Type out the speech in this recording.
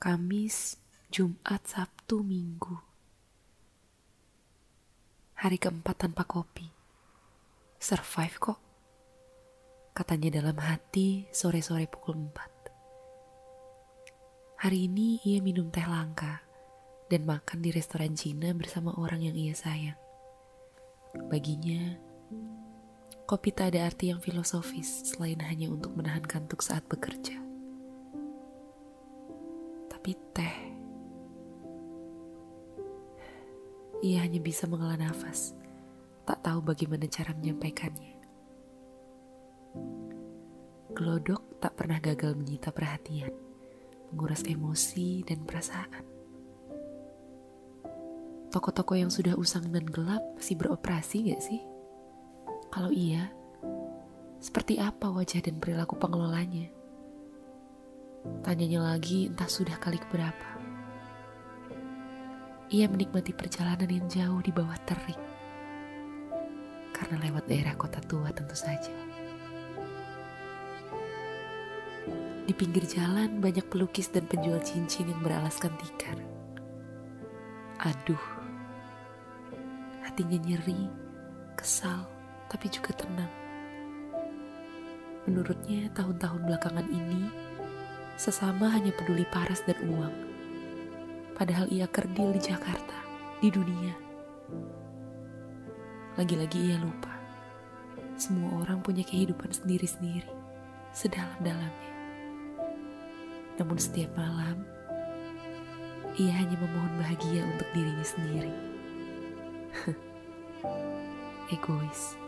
Kamis, Jumat, Sabtu, Minggu. Hari keempat tanpa kopi. Survive kok. Katanya dalam hati sore-sore pukul empat. Hari ini ia minum teh langka dan makan di restoran Cina bersama orang yang ia sayang. Baginya, kopi tak ada arti yang filosofis selain hanya untuk menahan kantuk saat bekerja. Tapi teh, ia hanya bisa menghela nafas, tak tahu bagaimana cara menyampaikannya. Gelodok tak pernah gagal menyita perhatian menguras emosi dan perasaan. Toko-toko yang sudah usang dan gelap masih beroperasi gak sih? Kalau iya, seperti apa wajah dan perilaku pengelolanya? Tanyanya lagi entah sudah kali keberapa. Ia menikmati perjalanan yang jauh di bawah terik. Karena lewat daerah kota tua tentu saja. Di pinggir jalan banyak pelukis dan penjual cincin yang beralaskan tikar. Aduh, hatinya nyeri, kesal, tapi juga tenang. Menurutnya tahun-tahun belakangan ini, sesama hanya peduli paras dan uang. Padahal ia kerdil di Jakarta, di dunia. Lagi-lagi ia lupa, semua orang punya kehidupan sendiri-sendiri, sedalam-dalamnya. Namun setiap malam, ia hanya memohon bahagia untuk dirinya sendiri. Egois.